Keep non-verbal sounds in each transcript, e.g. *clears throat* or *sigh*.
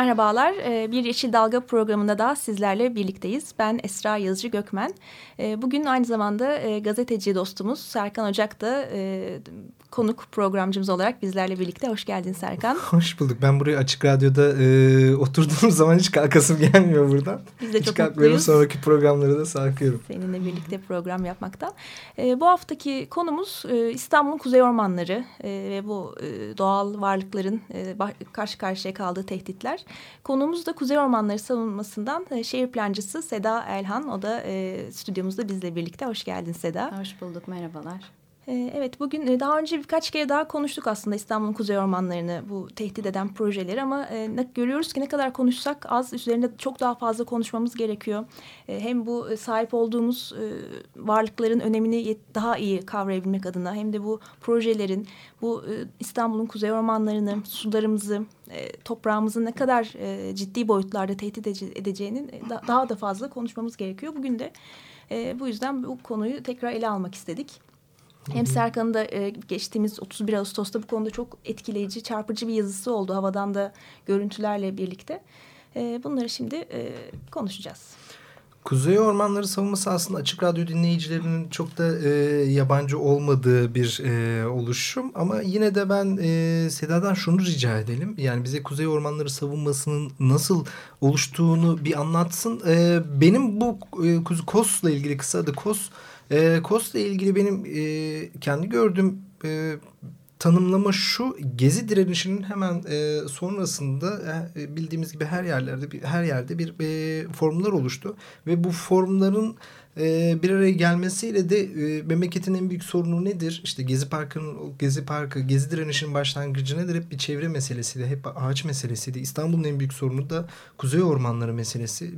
Merhabalar, ee, bir Yeşil Dalga programında da sizlerle birlikteyiz. Ben Esra Yazıcı Gökmen. Ee, bugün aynı zamanda e, gazeteci dostumuz Serkan Ocak da e, konuk programcımız olarak bizlerle birlikte. Hoş geldin Serkan. *laughs* Hoş bulduk. Ben buraya Açık Radyo'da e, oturduğum *laughs* zaman hiç kalkasım gelmiyor buradan. Biz de hiç çok mutluyuz. Sonraki programları da sarkıyorum. Seninle birlikte program yapmaktan. E, bu haftaki konumuz e, İstanbul'un kuzey ormanları e, ve bu e, doğal varlıkların e, karşı karşıya kaldığı tehditler. Konuğumuz da kuzey ormanları savunmasından e, şehir plancısı Seda Elhan. O da e, stüdyomuzda bizle birlikte. Hoş geldin Seda. Hoş bulduk. Merhabalar. Ee, evet bugün e, daha önce birkaç kere daha konuştuk aslında İstanbul'un kuzey ormanlarını bu tehdit eden projeleri ama e, görüyoruz ki ne kadar konuşsak az üzerinde çok daha fazla konuşmamız gerekiyor. E, hem bu sahip olduğumuz varlıkların önemini daha iyi kavrayabilmek adına hem de bu projelerin bu İstanbul'un kuzey ormanlarını, sularımızı, toprağımızı ne kadar ciddi boyutlarda tehdit edeceğinin da, daha da fazla konuşmamız gerekiyor. Bugün de bu yüzden bu konuyu tekrar ele almak istedik. Hem Serkan'ın da e, geçtiğimiz 31 Ağustos'ta bu konuda çok etkileyici, çarpıcı bir yazısı oldu havadan da görüntülerle birlikte. E, bunları şimdi e, konuşacağız. Kuzey Ormanları savunması aslında Açık Radyo dinleyicilerinin çok da e, yabancı olmadığı bir e, oluşum. Ama yine de ben e, Seda'dan şunu rica edelim. Yani bize Kuzey Ormanları savunmasının nasıl oluştuğunu bir anlatsın. E, benim bu e, KOS'la ilgili kısa adı KOS e, KOS'la ilgili benim e, kendi gördüğüm e, tanımlama şu gezi direnişinin hemen e, sonrasında e, bildiğimiz gibi her yerlerde bir, her yerde bir e, formlar oluştu. Ve bu formların bir araya gelmesiyle de e, memleketin en büyük sorunu nedir? İşte Gezi Parkı'nın Gezi Parkı, Gezi direnişinin başlangıcı nedir? Hep bir çevre meselesiydi, hep ağaç meselesiydi. İstanbul'un en büyük sorunu da kuzey ormanları meselesi.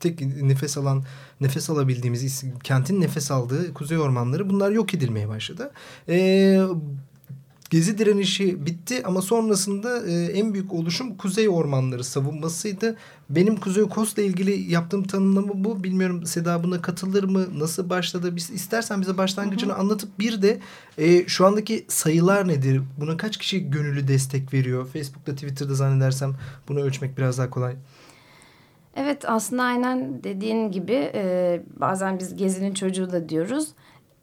Tek nefes alan, nefes alabildiğimiz, kentin nefes aldığı kuzey ormanları bunlar yok edilmeye başladı. E, Gezi direnişi bitti ama sonrasında e, en büyük oluşum Kuzey Ormanları savunmasıydı. Benim Kuzey Kos'la ilgili yaptığım tanımlama bu. Bilmiyorum Seda buna katılır mı? Nasıl başladı? Biz, istersen bize başlangıcını hı hı. anlatıp bir de e, şu andaki sayılar nedir? Buna kaç kişi gönüllü destek veriyor? Facebook'ta, Twitter'da zannedersem bunu ölçmek biraz daha kolay. Evet aslında aynen dediğin gibi e, bazen biz gezinin çocuğu da diyoruz.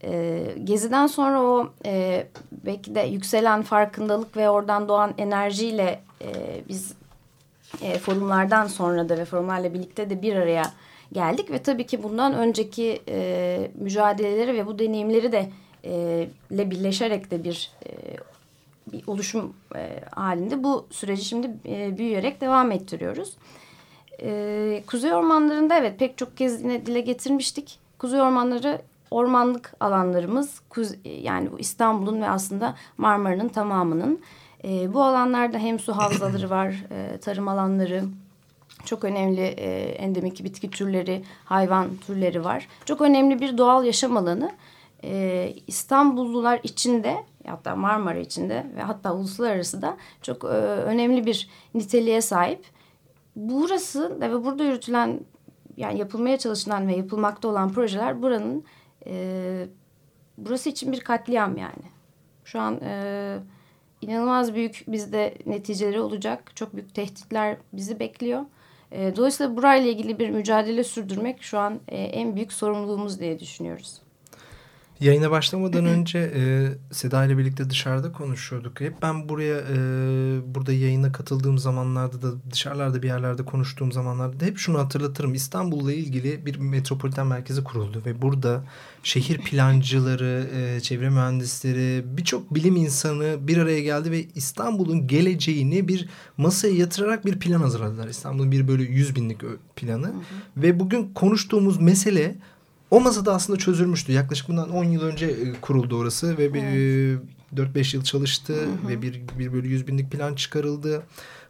E, geziden sonra o e, belki de yükselen farkındalık ve oradan doğan enerjiyle e, biz e, forumlardan sonra da ve forumlarla birlikte de bir araya geldik ve tabii ki bundan önceki e, mücadeleleri ve bu deneyimleri de e, ile birleşerek de bir, e, bir oluşum e, halinde bu süreci şimdi e, büyüyerek devam ettiriyoruz. E, Kuzey ormanlarında evet pek çok kez yine dile getirmiştik. Kuzey ormanları ormanlık alanlarımız yani İstanbul'un ve aslında Marmara'nın tamamının e, bu alanlarda hem su havzaları var, e, tarım alanları, çok önemli e, endemik bitki türleri, hayvan türleri var. Çok önemli bir doğal yaşam alanı. E, İstanbullular içinde hatta Marmara içinde ve hatta uluslararası da çok e, önemli bir niteliğe sahip. Burası ve burada yürütülen yani yapılmaya çalışılan ve yapılmakta olan projeler buranın e, burası için bir katliam yani. Şu an e, inanılmaz büyük bizde neticeleri olacak. Çok büyük tehditler bizi bekliyor. E, dolayısıyla burayla ilgili bir mücadele sürdürmek şu an e, en büyük sorumluluğumuz diye düşünüyoruz. Yayına başlamadan önce e, Seda ile birlikte dışarıda konuşuyorduk. Hep ben buraya e, burada yayına katıldığım zamanlarda da dışarılarda bir yerlerde konuştuğum zamanlarda da hep şunu hatırlatırım. İstanbul'la ilgili bir metropoliten merkezi kuruldu ve burada şehir plancıları, e, çevre mühendisleri, birçok bilim insanı bir araya geldi ve İstanbul'un geleceğini bir masaya yatırarak bir plan hazırladılar. İstanbul'un bir böyle yüz binlik planı hı hı. ve bugün konuştuğumuz mesele o masada aslında çözülmüştü. Yaklaşık bundan 10 yıl önce e, kuruldu orası ve evet. 4-5 yıl çalıştı hı hı. ve bir, bir bölü 100 binlik plan çıkarıldı.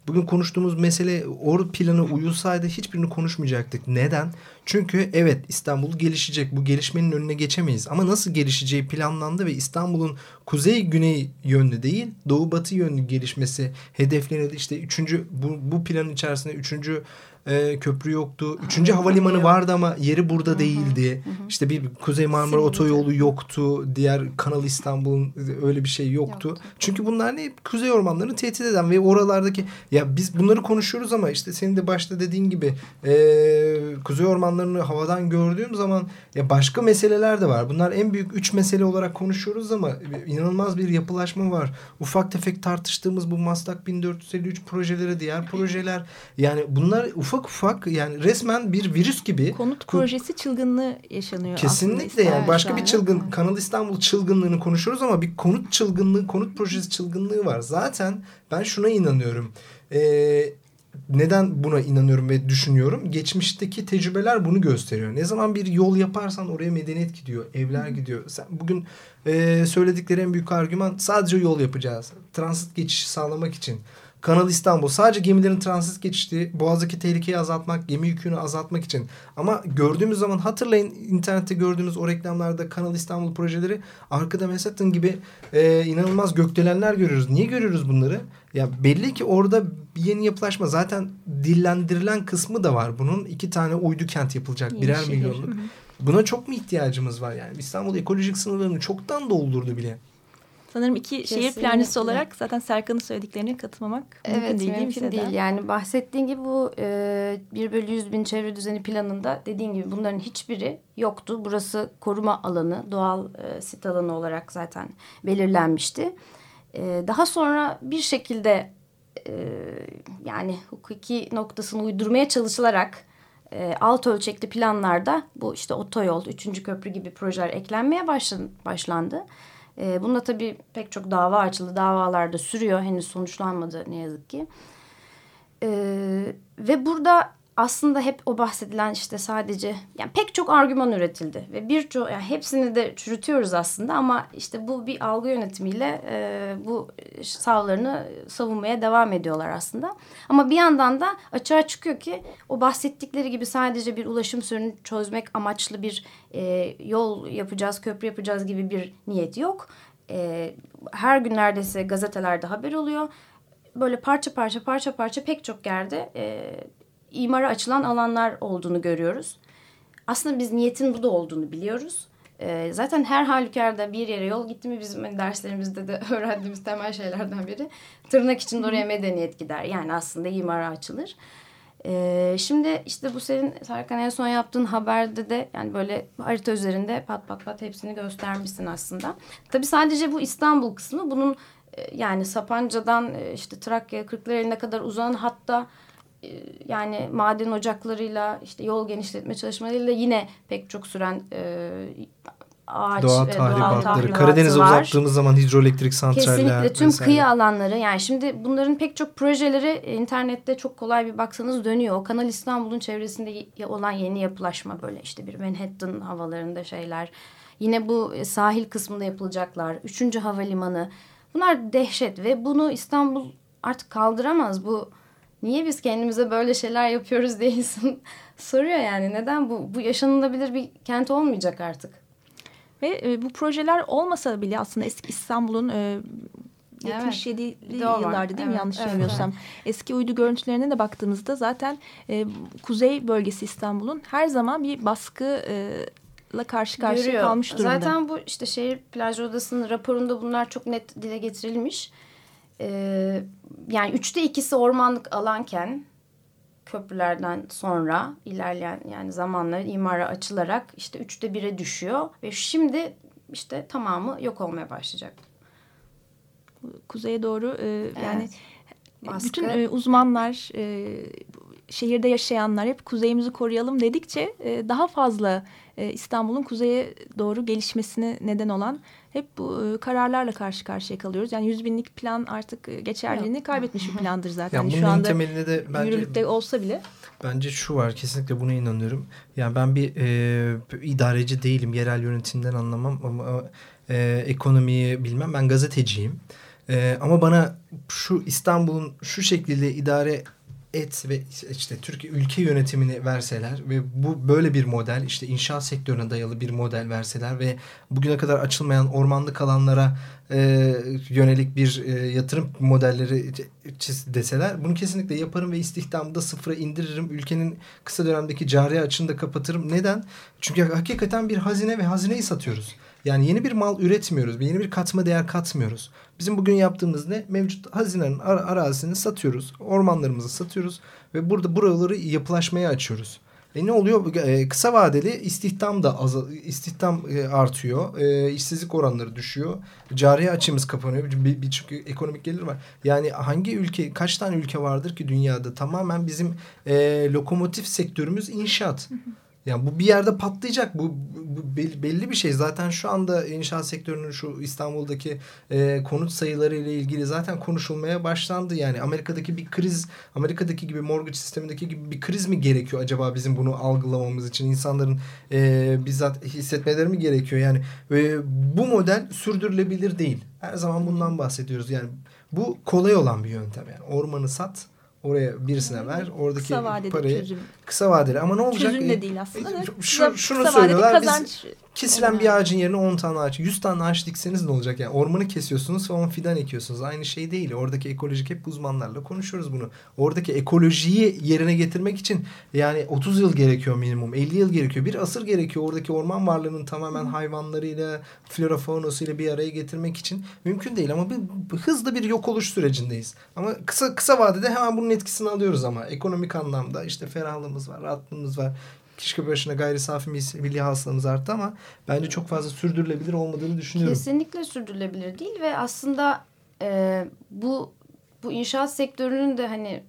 Bugün konuştuğumuz mesele or planı uyulsaydı hiçbirini konuşmayacaktık. Neden? Çünkü evet İstanbul gelişecek. Bu gelişmenin önüne geçemeyiz. Ama nasıl gelişeceği planlandı ve İstanbul'un kuzey güney yönlü değil doğu batı yönlü gelişmesi hedeflenildi. İşte üçüncü bu, bu planın içerisinde üçüncü e, köprü yoktu. Üçüncü havalimanı vardı ama yeri burada değildi. İşte bir Kuzey Marmara Otoyolu yoktu. Diğer Kanal İstanbul'un öyle bir şey yoktu. yoktu. Çünkü bunlar ne? Kuzey ormanlarını tehdit eden ve oralardaki ya biz bunları konuşuyoruz ama işte senin de başta dediğin gibi e, Kuzey ormanlarını havadan gördüğüm zaman ya başka meseleler de var. Bunlar en büyük üç mesele olarak konuşuyoruz ama inanılmaz bir yapılaşma var. Ufak tefek tartıştığımız bu Maslak 1453 projeleri, diğer projeler yani bunlar ufak ufak ufak yani resmen bir virüs gibi. Konut projesi çılgınlığı yaşanıyor Kesinlikle yani başka bir çılgın Kanal İstanbul çılgınlığını konuşuyoruz ama bir konut çılgınlığı, konut projesi çılgınlığı var. Zaten ben şuna inanıyorum. Ee, neden buna inanıyorum ve düşünüyorum? Geçmişteki tecrübeler bunu gösteriyor. Ne zaman bir yol yaparsan oraya medeniyet gidiyor, evler gidiyor. Sen bugün e, söyledikleri en büyük argüman sadece yol yapacağız. Transit geçişi sağlamak için. Kanal İstanbul sadece gemilerin transit geçtiği, boğazdaki tehlikeyi azaltmak, gemi yükünü azaltmak için. Ama gördüğümüz zaman hatırlayın internette gördüğümüz o reklamlarda Kanal İstanbul projeleri arkada Manhattan gibi e, inanılmaz gökdelenler görüyoruz. Niye görüyoruz bunları? Ya belli ki orada bir yeni yapılaşma zaten dillendirilen kısmı da var. Bunun iki tane uydu kent yapılacak birer şehir. milyonluk. Buna çok mu ihtiyacımız var yani? İstanbul ekolojik sınırlarını çoktan doldurdu bile. Sanırım iki Kesinlikle. şehir plancısı olarak zaten Serkan'ın söylediklerine katılmamak evet, mümkün değil mümkün değil. değil. Yani bahsettiğin gibi bu e, 1 bölü 100 bin çevre düzeni planında dediğin gibi bunların hiçbiri yoktu. Burası koruma alanı, doğal e, sit alanı olarak zaten belirlenmişti. E, daha sonra bir şekilde e, yani hukuki noktasını uydurmaya çalışılarak e, alt ölçekli planlarda bu işte otoyol, üçüncü köprü gibi projeler eklenmeye başlandı. E, bunda tabii pek çok dava açıldı. Davalar da sürüyor. Henüz sonuçlanmadı ne yazık ki. E, ve burada aslında hep o bahsedilen işte sadece yani pek çok argüman üretildi ve birçok yani hepsini de çürütüyoruz aslında ama işte bu bir algı yönetimiyle e, bu savlarını savunmaya devam ediyorlar aslında. Ama bir yandan da açığa çıkıyor ki o bahsettikleri gibi sadece bir ulaşım sorunu çözmek amaçlı bir e, yol yapacağız, köprü yapacağız gibi bir niyet yok. E, her gün neredeyse gazetelerde haber oluyor. Böyle parça parça parça parça pek çok yerde e, imara açılan alanlar olduğunu görüyoruz. Aslında biz niyetin bu da olduğunu biliyoruz. E, zaten her halükarda bir yere yol gitti mi bizim hani derslerimizde de *laughs* öğrendiğimiz temel şeylerden biri. Tırnak için oraya medeniyet gider. Yani aslında imara açılır. Ee, şimdi işte bu senin Serkan en son yaptığın haberde de yani böyle harita üzerinde pat pat pat hepsini göstermişsin aslında. Tabii sadece bu İstanbul kısmı bunun e, yani Sapanca'dan e, işte Trakya Kırklareli'ne kadar uzanan hatta yani maden ocaklarıyla işte yol genişletme çalışmalarıyla yine pek çok süren e, ağaç doğa tahribatları. Karadeniz'e uzattığımız zaman hidroelektrik santraller Kesinlikle tüm vesaire. kıyı alanları yani şimdi bunların pek çok projeleri internette çok kolay bir baksanız dönüyor. O Kanal İstanbul'un çevresinde olan yeni yapılaşma böyle işte bir Manhattan havalarında şeyler. Yine bu sahil kısmında yapılacaklar. Üçüncü havalimanı. Bunlar dehşet ve bunu İstanbul artık kaldıramaz. Bu niye biz kendimize böyle şeyler yapıyoruz diye insan *laughs* soruyor yani. Neden bu? Bu yaşanılabilir bir kent olmayacak artık. Ve e, bu projeler olmasa bile aslında eski İstanbul'un e, 77'li evet, yıllarda değil mi evet, yanlış evet, söylemiyorsam. Evet. Eski uydu görüntülerine de baktığımızda zaten e, kuzey bölgesi İstanbul'un her zaman bir baskı e, la karşı karşıya Görüyor. kalmış durumda. Zaten bu işte şehir plaj odasının raporunda bunlar çok net dile getirilmiş. Ee, yani üçte ikisi ormanlık alanken köprülerden sonra ilerleyen yani zamanla imara açılarak işte üçte bire düşüyor ve şimdi işte tamamı yok olmaya başlayacak. Kuzeye doğru e, evet. yani Baskı. bütün e, uzmanlar e, şehirde yaşayanlar hep kuzeyimizi koruyalım dedikçe e, daha fazla e, İstanbul'un kuzeye doğru gelişmesine neden olan hep bu e, kararlarla karşı karşıya kalıyoruz. Yani 100 binlik plan artık e, geçerliliğini kaybetmiş bir plandır zaten. Yani Şu bunun anda temelinde de bence yürürlükte olsa bile. Bence şu var kesinlikle buna inanıyorum. Yani ben bir e, idareci değilim. Yerel yönetimden anlamam ama e, ekonomiyi bilmem. Ben gazeteciyim. E, ama bana şu İstanbul'un şu şekilde idare et ve işte Türkiye ülke yönetimini verseler ve bu böyle bir model işte inşaat sektörüne dayalı bir model verseler ve bugüne kadar açılmayan ormanlık alanlara e, yönelik bir e, yatırım modelleri deseler bunu kesinlikle yaparım ve istihdamı da sıfıra indiririm. Ülkenin kısa dönemdeki cari açını da kapatırım. Neden? Çünkü hakikaten bir hazine ve hazineyi satıyoruz. Yani yeni bir mal üretmiyoruz. Yeni bir katma değer katmıyoruz. Bizim bugün yaptığımız ne? Mevcut hazinenin ar arazisini satıyoruz. Ormanlarımızı satıyoruz. Ve burada buraları yapılaşmaya açıyoruz. E ne oluyor? E, kısa vadeli istihdam da istihdam e, artıyor. E, işsizlik oranları düşüyor. Cari açımız kapanıyor. Bir, bir çünkü ekonomik gelir var. Yani hangi ülke, kaç tane ülke vardır ki dünyada tamamen bizim e, lokomotif sektörümüz inşaat. Yani bu bir yerde patlayacak. Bu, bu belli bir şey. Zaten şu anda inşaat sektörünün şu İstanbul'daki e, konut sayıları ile ilgili zaten konuşulmaya başlandı. Yani Amerika'daki bir kriz, Amerika'daki gibi mortgage sistemindeki gibi bir kriz mi gerekiyor acaba bizim bunu algılamamız için? insanların e, bizzat hissetmeleri mi gerekiyor? Yani e, bu model sürdürülebilir değil. Her zaman bundan bahsediyoruz. Yani bu kolay olan bir yöntem. Yani ormanı sat, oraya birisine ver. Oradaki kısa parayı çözüm. Kısa vadeli ama ne olacak? Çözüm de değil aslında. E, şu, şunu söylüyorlar. Kazanç biz kesilen bir ağacın yerine 10 tane ağaç, 100 tane ağaç dikseniz ne olacak? Yani ormanı kesiyorsunuz ve 10 fidan ekiyorsunuz. Aynı şey değil. Oradaki ekolojik hep uzmanlarla konuşuyoruz bunu. Oradaki ekolojiyi yerine getirmek için yani 30 yıl gerekiyor minimum. 50 yıl gerekiyor. Bir asır gerekiyor. Oradaki orman varlığının tamamen hayvanlarıyla, flora faunasıyla bir araya getirmek için mümkün değil ama bir, hızlı bir yok oluş sürecindeyiz. Ama kısa kısa vadede hemen bunun etkisini alıyoruz ama ekonomik anlamda işte ferahlığımız var, rahatlığımız var kişi başına gayri safi milli hasılamız arttı ama bence çok fazla sürdürülebilir olmadığını düşünüyorum. Kesinlikle sürdürülebilir değil ve aslında e, bu bu inşaat sektörünün de hani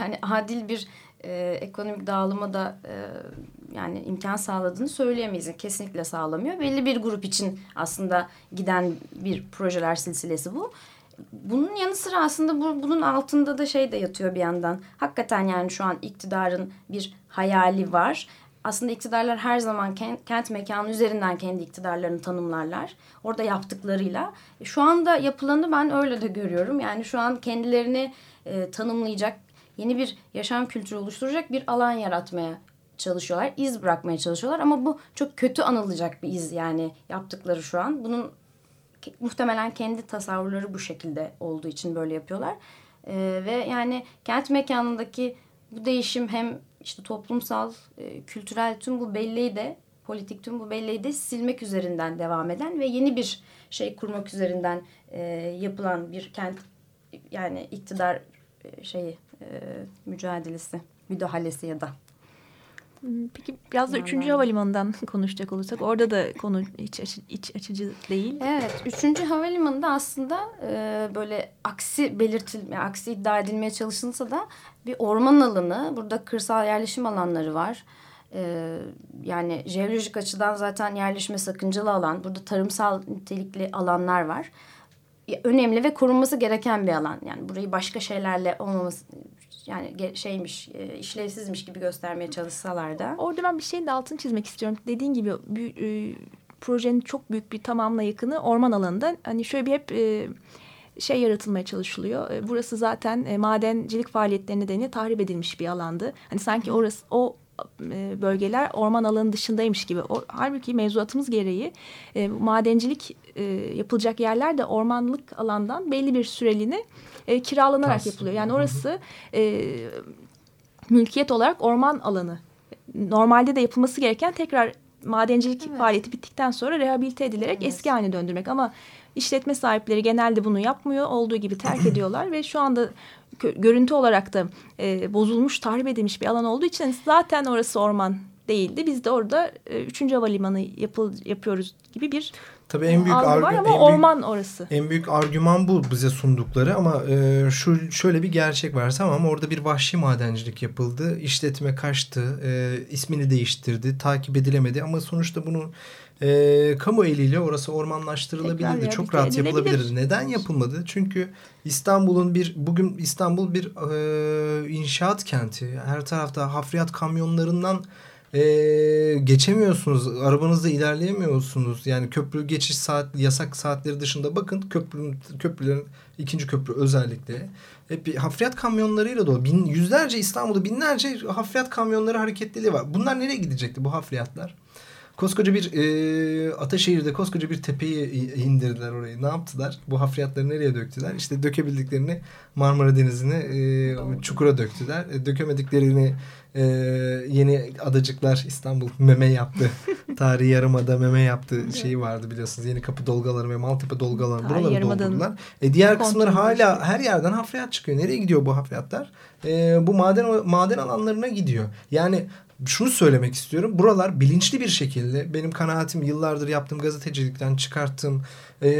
yani adil bir e, ekonomik dağılıma da e, yani imkan sağladığını söyleyemeyiz. Kesinlikle sağlamıyor. Belli bir grup için aslında giden bir projeler silsilesi bu. Bunun yanı sıra aslında bu, bunun altında da şey de yatıyor bir yandan. Hakikaten yani şu an iktidarın bir hayali var. Aslında iktidarlar her zaman kent, kent mekanı üzerinden kendi iktidarlarını tanımlarlar. Orada yaptıklarıyla. Şu anda yapılanı ben öyle de görüyorum. Yani şu an kendilerini e, tanımlayacak, yeni bir yaşam kültürü oluşturacak bir alan yaratmaya çalışıyorlar. iz bırakmaya çalışıyorlar ama bu çok kötü anılacak bir iz yani yaptıkları şu an. Bunun muhtemelen kendi tasavvurları bu şekilde olduğu için böyle yapıyorlar. Ee, ve yani kent mekanındaki bu değişim hem işte toplumsal, e, kültürel tüm bu belleği de politik tüm bu belleği de silmek üzerinden devam eden ve yeni bir şey kurmak üzerinden e, yapılan bir kent yani iktidar e, şeyi e, mücadelesi, müdahalesi ya da peki biraz da üçüncü havalimanından *laughs* konuşacak olursak orada da konu iç, açı, iç açıcı değil. Evet üçüncü havalimanında aslında e, böyle aksi belirtilme, aksi iddia edilmeye çalışılsa da bir orman alanı, burada kırsal yerleşim alanları var. E, yani jeolojik açıdan zaten yerleşme sakıncalı alan, burada tarımsal nitelikli alanlar var. Önemli ve korunması gereken bir alan. Yani burayı başka şeylerle olmaması yani şeymiş, e, işlevsizmiş gibi göstermeye çalışsalar da. Orada ben bir şeyin de altını çizmek istiyorum. Dediğin gibi bir, e, projenin çok büyük bir tamamla yakını orman alanında. Hani şöyle bir hep e, şey yaratılmaya çalışılıyor. E, burası zaten e, madencilik faaliyetleri nedeniyle tahrip edilmiş bir alandı. Hani sanki orası o e, bölgeler orman alanı dışındaymış gibi. O, halbuki mevzuatımız gereği e, madencilik e, yapılacak yerler de ormanlık alandan belli bir süreliğine e, kiralanarak Tas. yapılıyor. Yani orası e, mülkiyet olarak orman alanı. Normalde de yapılması gereken tekrar madencilik evet. faaliyeti bittikten sonra rehabilite edilerek evet. eski haline döndürmek. Ama işletme sahipleri genelde bunu yapmıyor. Olduğu gibi terk *clears throat* ediyorlar ve şu anda görüntü olarak da e, bozulmuş, tahrip edilmiş bir alan olduğu için zaten orası orman değildi. Biz de orada e, 3. Havalimanı yapıl, yapıyoruz gibi bir Tabii en büyük algı var ama en büyük- orman orası. En büyük argüman bu bize sundukları ama e, şu şöyle bir gerçek var tamam orada bir vahşi madencilik yapıldı işletme kaçtı e, ismini değiştirdi takip edilemedi ama sonuçta bunu e, kamu eliyle orası Tekrar ormanlaştırılabilirdi çok rehabilite rahat yapılabilirdi neden yapılmadı çünkü İstanbul'un bir bugün İstanbul bir e, inşaat kenti her tarafta hafriyat kamyonlarından e, geçemiyorsunuz. Arabanızda ilerleyemiyorsunuz. Yani köprü geçiş saat yasak saatleri dışında bakın köprünün köprülerin ikinci köprü özellikle hep hafriyat kamyonlarıyla dolu. Bin, yüzlerce İstanbul'da binlerce hafriyat kamyonları hareketliliği var. Bunlar nereye gidecekti bu hafriyatlar? Koskoca bir e, Ataşehir'de koskoca bir tepeyi indirdiler orayı. Ne yaptılar? Bu hafriyatları nereye döktüler? İşte dökebildiklerini Marmara Denizi'ne e, çukura döktüler. E, dökemediklerini e, yeni adacıklar İstanbul meme yaptı. *laughs* Tarihi Yarımada meme yaptı şeyi vardı biliyorsunuz. Yeni Kapı dolgaları ve Maltepe dolgaları. Tarihi Buraları doldurdular. E, diğer kısımları hala her yerden hafriyat çıkıyor. Nereye gidiyor bu hafriyatlar? E, bu maden maden alanlarına gidiyor. Yani şunu söylemek istiyorum. Buralar bilinçli bir şekilde benim kanaatim yıllardır yaptığım gazetecilikten çıkarttığım e,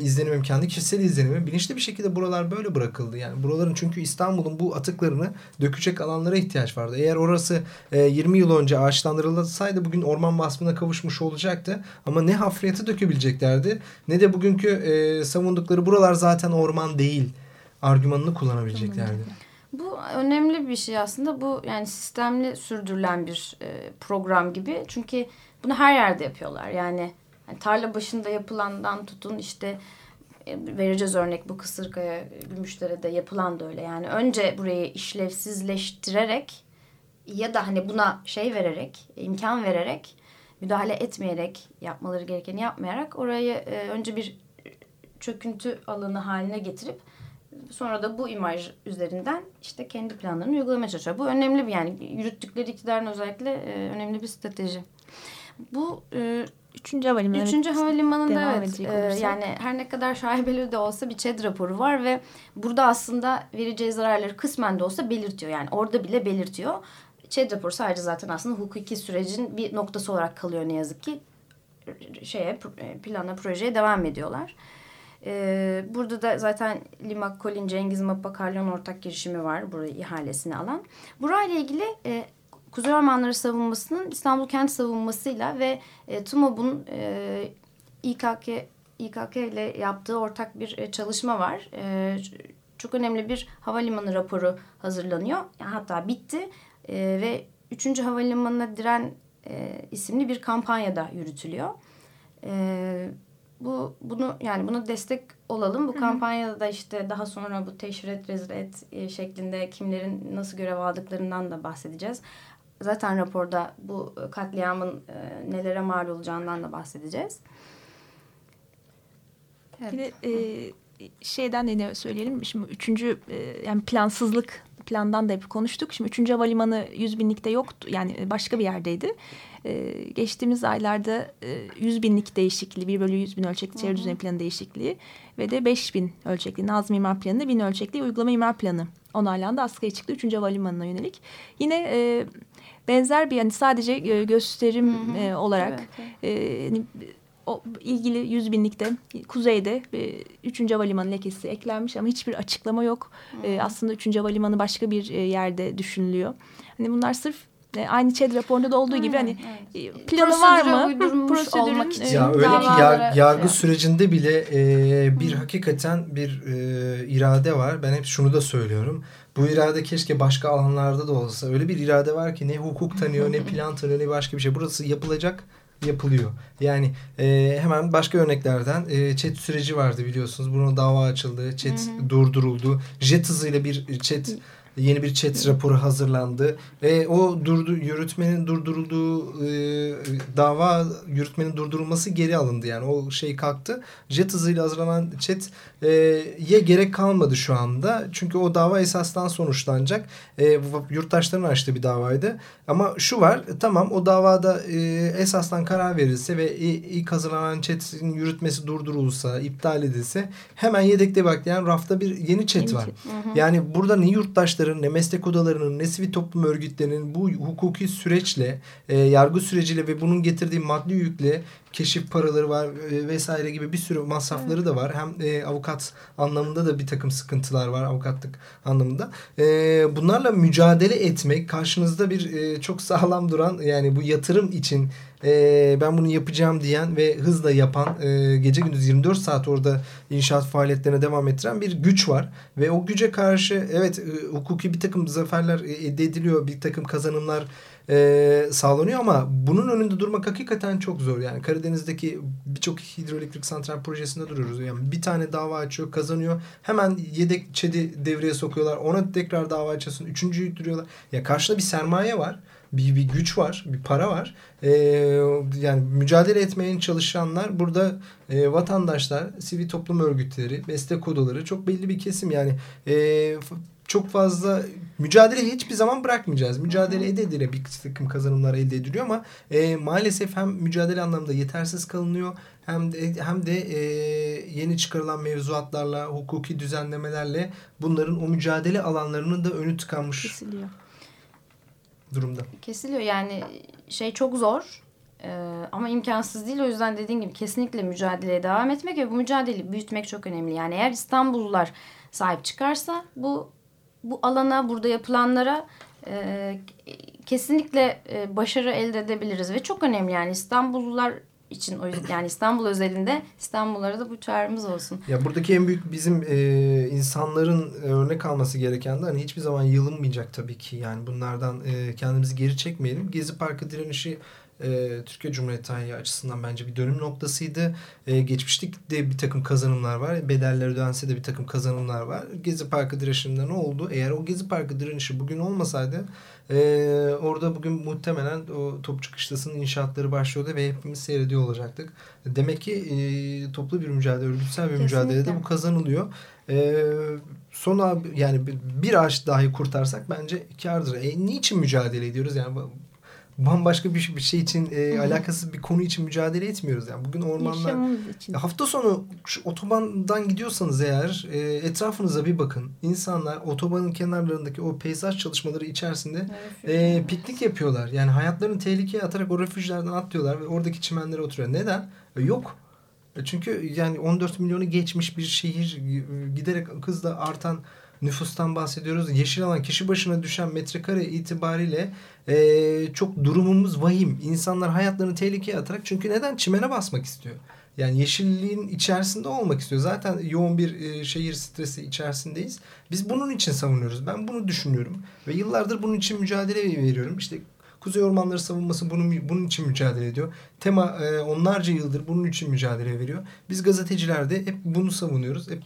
izlenimim kendi kişisel izlenimim bilinçli bir şekilde buralar böyle bırakıldı. Yani buraların çünkü İstanbul'un bu atıklarını dökecek alanlara ihtiyaç vardı. Eğer orası e, 20 yıl önce ağaçlandırılsaydı bugün orman vasfına kavuşmuş olacaktı. Ama ne hafriyatı dökebileceklerdi ne de bugünkü e, savundukları buralar zaten orman değil argümanını kullanabileceklerdi. Bu önemli bir şey aslında. Bu yani sistemli sürdürülen bir e, program gibi. Çünkü bunu her yerde yapıyorlar. Yani, yani tarla başında yapılandan tutun işte e, vereceğiz örnek bu Kısırkaya Gümüşdere'de yapılan da öyle. Yani önce burayı işlevsizleştirerek ya da hani buna şey vererek, imkan vererek, müdahale etmeyerek, yapmaları gerekeni yapmayarak orayı e, önce bir çöküntü alanı haline getirip sonra da bu imaj üzerinden işte kendi planlarını uygulamaya çalışıyor. Bu önemli bir yani yürüttükleri iktidarın özellikle e, önemli bir strateji. Bu e, Üçüncü havalimanı. Üçüncü havalimanında devam evet e, yani her ne kadar şaibeli de olsa bir ÇED raporu var ve burada aslında vereceği zararları kısmen de olsa belirtiyor. Yani orada bile belirtiyor. ÇED raporu sadece zaten aslında hukuki sürecin bir noktası olarak kalıyor ne yazık ki. Şeye plana projeye devam ediyorlar. Ee, burada da zaten Limak Colin Cengiz Mapakarlan ortak girişimi var burayı ihalesini alan. Burayla ilgili e, Kuzey Ormanları savunmasının İstanbul Kent savunmasıyla ve e, TUMOB'un e, İKK, İKK ile yaptığı ortak bir e, çalışma var. E, çok önemli bir havalimanı raporu hazırlanıyor. Hatta bitti e, ve 3. Havalimanı'na diren e, isimli bir kampanya da yürütülüyor. E, bu bunu yani buna destek olalım. Bu kampanyada da işte daha sonra bu teşhir rezil et e, şeklinde kimlerin nasıl görev aldıklarından da bahsedeceğiz. Zaten raporda bu katliamın e, nelere mal olacağından da bahsedeceğiz. Evet. Bir de e, şeyden de ne söyleyelim. Şimdi üçüncü e, yani plansızlık plandan da hep konuştuk. Şimdi üçüncü havalimanı 100 binlikte yoktu. Yani başka bir yerdeydi. Ee, geçtiğimiz aylarda e, 100 binlik değişikliği, 1 bölü 100 bin ölçekli çevre düzeni planı değişikliği ve de 5 bin ölçekli Nazım İmar Planı, bin ölçekli uygulama imar planı onaylandı. Askıya çıktı 3. havalimanına yönelik. Yine e, benzer bir yani sadece e, gösterim Hı hı. e, olarak Evet, evet. e, hani, o ilgili 100 binlikte kuzeyde e, 3. havalimanı lekesi eklenmiş ama hiçbir açıklama yok. E, aslında 3. havalimanı başka bir e, yerde düşünülüyor. Hani bunlar sırf e, aynı ÇED raporunda da olduğu gibi hani evet. e, planı var mı? *laughs* Prosedürün, olmak için. e, Ya öyle ki yar- yargı şey sürecinde bile e, bir hakikaten bir e, irade var. Ben hep şunu da söylüyorum. Bu irade keşke başka alanlarda da olsa. Öyle bir irade var ki ne hukuk tanıyor ne *laughs* plan tanıyor ne başka bir şey. Burası yapılacak yapılıyor. Yani e, hemen başka örneklerden e, chat süreci vardı biliyorsunuz. Buna dava açıldı. Chat durduruldu. Jet hızıyla bir chat yeni bir chat raporu hazırlandı. E, o durdu yürütmenin durdurulduğu e, dava yürütmenin durdurulması geri alındı. Yani o şey kalktı. Jet hızıyla hazırlanan chat e, ye gerek kalmadı şu anda. Çünkü o dava esasdan sonuçlanacak. E, yurttaşların açtığı bir davaydı. Ama şu var tamam o davada e, esasdan karar verilse ve ilk hazırlanan chat'in yürütmesi durdurulsa, iptal edilse hemen yedekte bekleyen rafta bir yeni chat Yeni var. chat. Yani burada ne yurttaşların kuruluşların, ne meslek odalarının, ne sivil toplum örgütlerinin bu hukuki süreçle, e, yargı süreciyle ve bunun getirdiği maddi yükle keşif paraları var e, vesaire gibi bir sürü masrafları da var. Hem e, avukat anlamında da bir takım sıkıntılar var avukatlık anlamında. E, bunlarla mücadele etmek karşınızda bir e, çok sağlam duran yani bu yatırım için e, ben bunu yapacağım diyen ve hızla yapan e, gece gündüz 24 saat orada inşaat faaliyetlerine devam ettiren bir güç var. Ve o güce karşı evet e, hukuki bir takım zaferler elde ediliyor. Bir takım kazanımlar e, sağlanıyor ama bunun önünde durmak hakikaten çok zor. Yani Karadeniz'deki birçok hidroelektrik santral projesinde duruyoruz. Yani bir tane dava açıyor, kazanıyor. Hemen yedek çedi devreye sokuyorlar. Ona tekrar dava açıyorsun. Üçüncüyü duruyorlar. Ya karşında bir sermaye var. Bir, bir güç var, bir para var. Ee, yani mücadele etmeye çalışanlar burada e, vatandaşlar, sivil toplum örgütleri, meslek odaları çok belli bir kesim. Yani e, çok fazla mücadele hiçbir zaman bırakmayacağız. Mücadele ede edile bir takım kazanımlar elde ediliyor ama e, maalesef hem mücadele anlamında yetersiz kalınıyor hem de hem de e, yeni çıkarılan mevzuatlarla, hukuki düzenlemelerle bunların o mücadele alanlarının da önü tıkanmış Kesiliyor. durumda. Kesiliyor yani şey çok zor. Ee, ama imkansız değil. O yüzden dediğim gibi kesinlikle mücadeleye devam etmek ve bu mücadeleyi büyütmek çok önemli. Yani eğer İstanbullular sahip çıkarsa bu bu alana, burada yapılanlara e, kesinlikle e, başarı elde edebiliriz. Ve çok önemli yani İstanbullular için o yüzden yani İstanbul özelinde İstanbullara da bu çağrımız olsun. Ya buradaki en büyük bizim e, insanların örnek alması gereken de hani hiçbir zaman yılınmayacak tabii ki. Yani bunlardan e, kendimizi geri çekmeyelim. Gezi Parkı direnişi e, Türkiye Cumhuriyeti tarihi açısından bence bir dönüm noktasıydı. E, geçmişlikte bir takım kazanımlar var. Bedeller ödense de bir takım kazanımlar var. Gezi Parkı direnişinde ne oldu? Eğer o Gezi Parkı direnişi bugün olmasaydı e, orada bugün muhtemelen o Topçu Kışlası'nın inşaatları başlıyordu ve hepimiz seyrediyor olacaktık. Demek ki e, toplu bir mücadele, örgütsel bir mücadelede bu kazanılıyor. E, sona yani bir ağaç dahi kurtarsak bence kardır. E, niçin mücadele ediyoruz? Yani bambaşka bir, bir şey için e, alakasız bir konu için mücadele etmiyoruz. Yani bugün ormanlar hafta sonu şu otobandan gidiyorsanız eğer e, etrafınıza bir bakın. İnsanlar otobanın kenarlarındaki o peyzaj çalışmaları içerisinde e, piknik yapıyorlar. Yani hayatlarını tehlikeye atarak o refüjlerden atlıyorlar ve oradaki çimenlere oturuyor. Neden? E, yok. E, çünkü yani 14 milyonu geçmiş bir şehir giderek hızla artan nüfustan bahsediyoruz. Yeşil alan kişi başına düşen metrekare itibariyle e, çok durumumuz vahim. İnsanlar hayatlarını tehlikeye atarak çünkü neden? Çimene basmak istiyor. Yani yeşilliğin içerisinde olmak istiyor. Zaten yoğun bir e, şehir stresi içerisindeyiz. Biz bunun için savunuyoruz. Ben bunu düşünüyorum. Ve yıllardır bunun için mücadele veriyorum. İşte Kuzey Ormanları Savunması bunun, bunun için mücadele ediyor. Tema e, onlarca yıldır bunun için mücadele veriyor. Biz gazeteciler de hep bunu savunuyoruz. Hep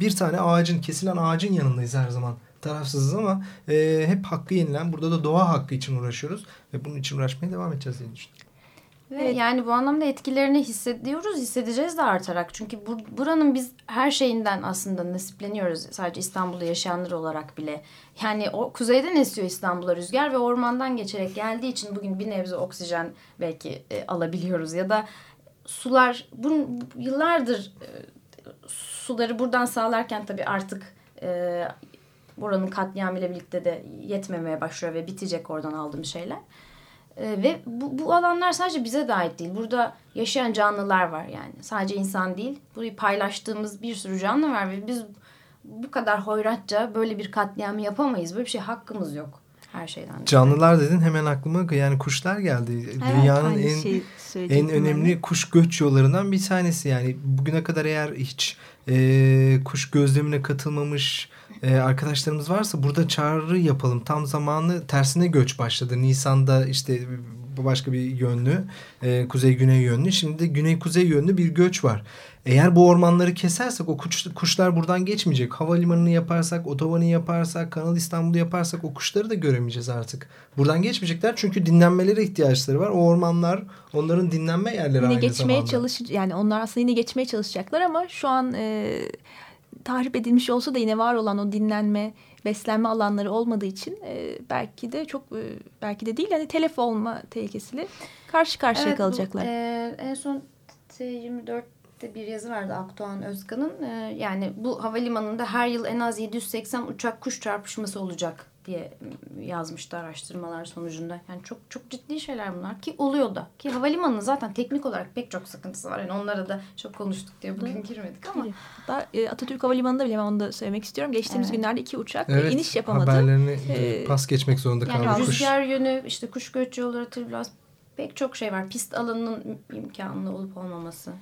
bir tane ağacın, kesilen ağacın yanındayız her zaman tarafsızız ama e, hep hakkı yenilen burada da doğa hakkı için uğraşıyoruz ve bunun için uğraşmaya devam edeceğiz diye düşünüyorum. Ve yani bu anlamda etkilerini hissediyoruz, hissedeceğiz de artarak. Çünkü bur buranın biz her şeyinden aslında nasipleniyoruz. Sadece İstanbul'da yaşayanlar olarak bile. Yani o kuzeyden esiyor İstanbul'a rüzgar ve ormandan geçerek geldiği için bugün bir nebze oksijen belki e, alabiliyoruz. Ya da sular, bu yıllardır e, suları buradan sağlarken tabii artık e, buranın katliamıyla birlikte de yetmemeye başlıyor ve bitecek oradan aldığım şeyler. E, ve bu, bu alanlar sadece bize de ait değil. Burada yaşayan canlılar var yani. Sadece insan değil. Burayı paylaştığımız bir sürü canlı var ve biz bu kadar hoyratça böyle bir katliamı yapamayız. Böyle bir şey hakkımız yok her şeyden. Canlılar dedin hemen aklıma yani kuşlar geldi. Evet, Dünyanın en en önemli yani. kuş göç yollarından bir tanesi yani bugüne kadar eğer hiç e, kuş gözlemine katılmamış e, arkadaşlarımız varsa burada çağrı yapalım. Tam zamanı tersine göç başladı. Nisan'da işte başka bir yönlü, e, kuzey-güney yönlü. Şimdi de güney-kuzey yönlü bir göç var. Eğer bu ormanları kesersek o kuş, kuşlar buradan geçmeyecek. Havalimanını yaparsak, otobanı yaparsak, Kanal İstanbul'u yaparsak o kuşları da göremeyeceğiz artık. Buradan geçmeyecekler çünkü dinlenmelere ihtiyaçları var. O ormanlar onların dinlenme yerleri yine aynı geçmeye zamanda. Çalış, yani onlar aslında yine geçmeye çalışacaklar ama şu an e, tahrip edilmiş olsa da yine var olan o dinlenme, beslenme alanları olmadığı için e, belki de çok e, belki de değil hani telef olma tehlikesiyle karşı karşıya evet, kalacaklar. Bu, e, en son T24 Milliyet'te bir yazı vardı Akdoğan Özkan'ın. E, yani bu havalimanında her yıl en az 780 uçak kuş çarpışması olacak diye yazmıştı araştırmalar sonucunda. Yani çok çok ciddi şeyler bunlar ki oluyor da. Ki havalimanının zaten teknik olarak pek çok sıkıntısı var. Yani onlara da çok konuştuk diye bugün girmedik ama. Hatta e, Atatürk Havalimanı'nda bile onu da söylemek istiyorum. Geçtiğimiz evet. günlerde iki uçak evet, iniş yapamadı. Haberlerini ee, pas geçmek zorunda yani kaldı. Yani rüzgar yönü işte kuş göç yolları türbülans pek çok şey var. Pist alanının imkanlı olup olmaması.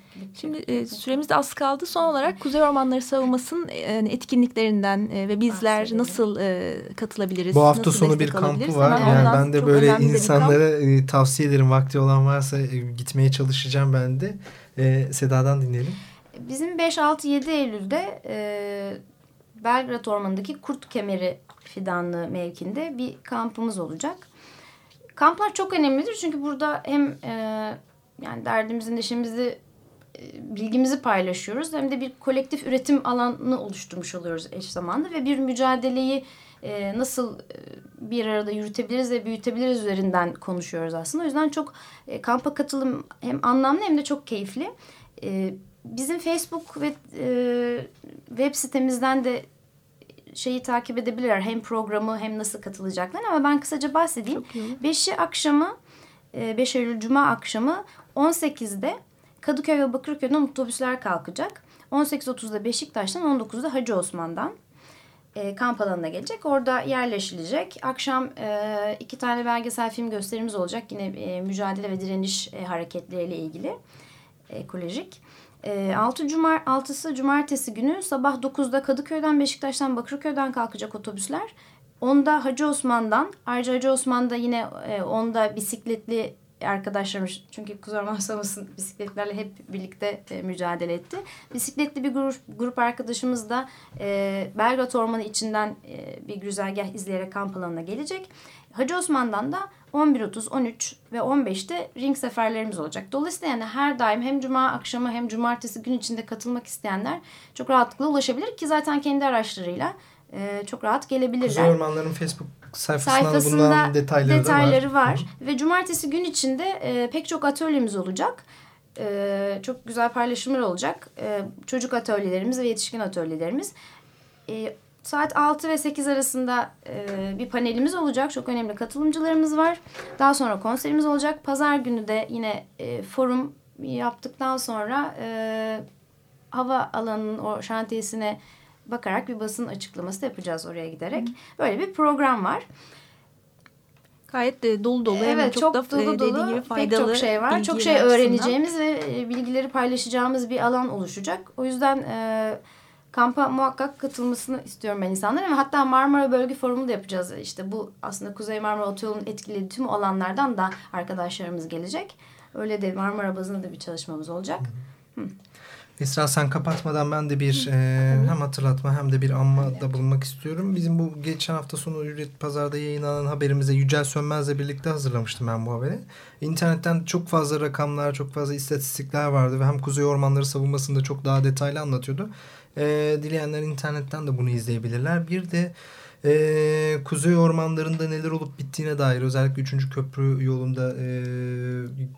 Şimdi e, süremiz de az kaldı. Son olarak Kuzey Ormanları Savunması'nın e, etkinliklerinden e, ve bizler Bahsedelim. nasıl e, katılabiliriz? Bu hafta sonu bir kampı var. Hemen yani ben de böyle insanlara e, tavsiye ederim. Vakti olan varsa e, gitmeye çalışacağım ben de. E, Seda'dan dinleyelim. Bizim 5-6-7 Eylül'de e, Belgrad Ormanı'ndaki Kurt Kemeri Fidanlığı mevkinde bir kampımız olacak. Kamplar çok önemlidir çünkü burada hem e, yani derdimizin, neşemizi, e, bilgimizi paylaşıyoruz hem de bir kolektif üretim alanını oluşturmuş oluyoruz eş zamanlı ve bir mücadeleyi e, nasıl e, bir arada yürütebiliriz ve büyütebiliriz üzerinden konuşuyoruz aslında. O yüzden çok e, kampa katılım hem anlamlı hem de çok keyifli. E, bizim Facebook ve e, web sitemizden de şeyi takip edebilirler. Hem programı hem nasıl katılacaklar ama ben kısaca bahsedeyim. 5'i akşamı 5 e, Eylül Cuma akşamı 18'de Kadıköy ve Bakırköy'den otobüsler kalkacak. 18.30'da Beşiktaş'tan 19'da Hacı Osman'dan e, kamp alanına gelecek. Orada yerleşilecek. Akşam e, iki tane belgesel film gösterimiz olacak. Yine e, mücadele ve direniş e, hareketleriyle ilgili ekolojik. E, 6 Cumar 6'sı cumartesi günü sabah 9'da Kadıköy'den Beşiktaş'tan Bakırköy'den kalkacak otobüsler. Onda Hacı Osman'dan ayrıca Hacı Osman'da yine e, onda bisikletli arkadaşlarımız çünkü Kuzey Orman *laughs* bisikletlerle hep birlikte e, mücadele etti. Bisikletli bir grup, grup arkadaşımız da e, Belgrad Ormanı içinden e, bir güzergah izleyerek kamp alanına gelecek. Hacı Osman'dan da 11.30, 13 ve 15'te ring seferlerimiz olacak. Dolayısıyla yani her daim hem cuma akşamı hem cumartesi gün içinde katılmak isteyenler çok rahatlıkla ulaşabilir ki zaten kendi araçlarıyla e, çok rahat gelebilirler. Kuzey Ormanları'nın Facebook sayfasında, bundan detayları, detayları var. var. Ve cumartesi gün içinde e, pek çok atölyemiz olacak. E, çok güzel paylaşımlar olacak. E, çocuk atölyelerimiz ve yetişkin atölyelerimiz. E, Saat 6 ve 8 arasında e, bir panelimiz olacak. Çok önemli katılımcılarımız var. Daha sonra konserimiz olacak. Pazar günü de yine e, forum yaptıktan sonra e, hava alanının o şantiyesine bakarak bir basın açıklaması da yapacağız oraya giderek. Böyle bir program var. Gayet de dolu dolu. Evet çok, çok da, dolu dolu. Gibi faydalı pek çok şey var. Çok şey öğreneceğimiz ve e, bilgileri paylaşacağımız bir alan oluşacak. O yüzden... E, kampa muhakkak katılmasını istiyorum ben insanların. Ve hatta Marmara Bölge Forumu da yapacağız. İşte bu aslında Kuzey Marmara Otoyolu'nun etkilediği tüm alanlardan da arkadaşlarımız gelecek. Öyle de Marmara bazında da bir çalışmamız olacak. Hı. Esra sen kapatmadan ben de bir e, hem hatırlatma hem de bir anma da bulunmak istiyorum. Bizim bu geçen hafta sonu Hürriyet Pazar'da yayınlanan haberimize Yücel Sönmez'le birlikte hazırlamıştım ben bu haberi. İnternetten çok fazla rakamlar, çok fazla istatistikler vardı ve hem Kuzey Ormanları savunmasında çok daha detaylı anlatıyordu. E, dileyenler internetten de bunu izleyebilirler. Bir de e, Kuzey Ormanları'nda neler olup bittiğine dair özellikle 3. Köprü yolunda e,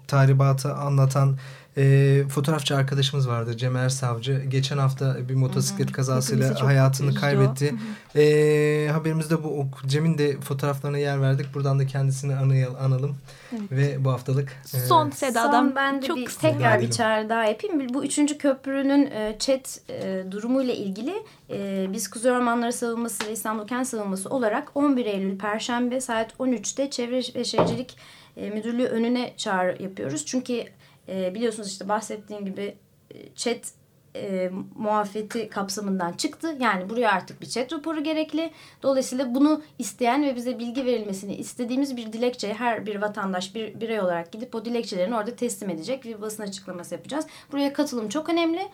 tahribatı anlatan e, fotoğrafçı arkadaşımız vardı Cemer Savcı. Geçen hafta bir motosiklet kazasıyla hayatını kaybetti. E, haberimizde bu Cem'in de fotoğraflarına yer verdik. Buradan da kendisini anayal, analım. Evet. Ve bu haftalık e, son Seda'dan son ben de çok bir, tekrar bir çağrı daha yapayım. Bu üçüncü köprünün e, chat e, durumuyla ilgili e, biz Kuzey Ormanları Savunması ve İstanbul Kent Savunması olarak 11 Eylül Perşembe saat 13'te Çevre ve Şehircilik e, Müdürlüğü önüne çağrı yapıyoruz. Çünkü e, biliyorsunuz işte bahsettiğim gibi e, chat e, muafiyeti kapsamından çıktı. Yani buraya artık bir chat raporu gerekli. Dolayısıyla bunu isteyen ve bize bilgi verilmesini istediğimiz bir dilekçe her bir vatandaş bir birey olarak gidip o dilekçelerini orada teslim edecek bir basın açıklaması yapacağız. Buraya katılım çok önemli.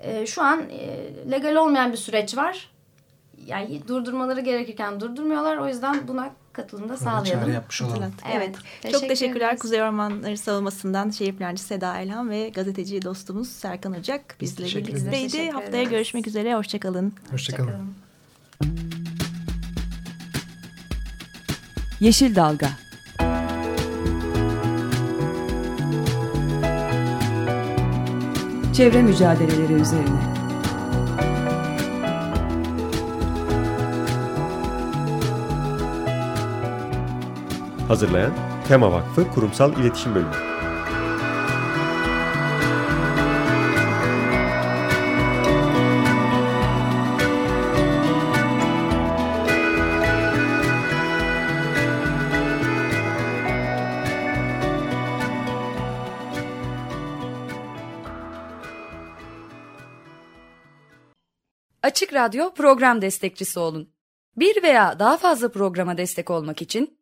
E, şu an e, legal olmayan bir süreç var. Yani durdurmaları gerekirken durdurmuyorlar. O yüzden buna katılımda sağlayalım. yapmış olalım. Evet. Teşekkür Çok teşekkürler ederiz. Kuzey Ormanları Savunması'ndan şehir plancı Seda Elhan ve gazeteci dostumuz Serkan Ocak bizle birlikteydi. Haftaya görüşmek üzere. Hoşçakalın. Hoşçakalın. Yeşil Dalga Çevre mücadeleleri üzerine. Hazırlayan Tema Vakfı Kurumsal İletişim Bölümü. Açık Radyo program destekçisi olun. Bir veya daha fazla programa destek olmak için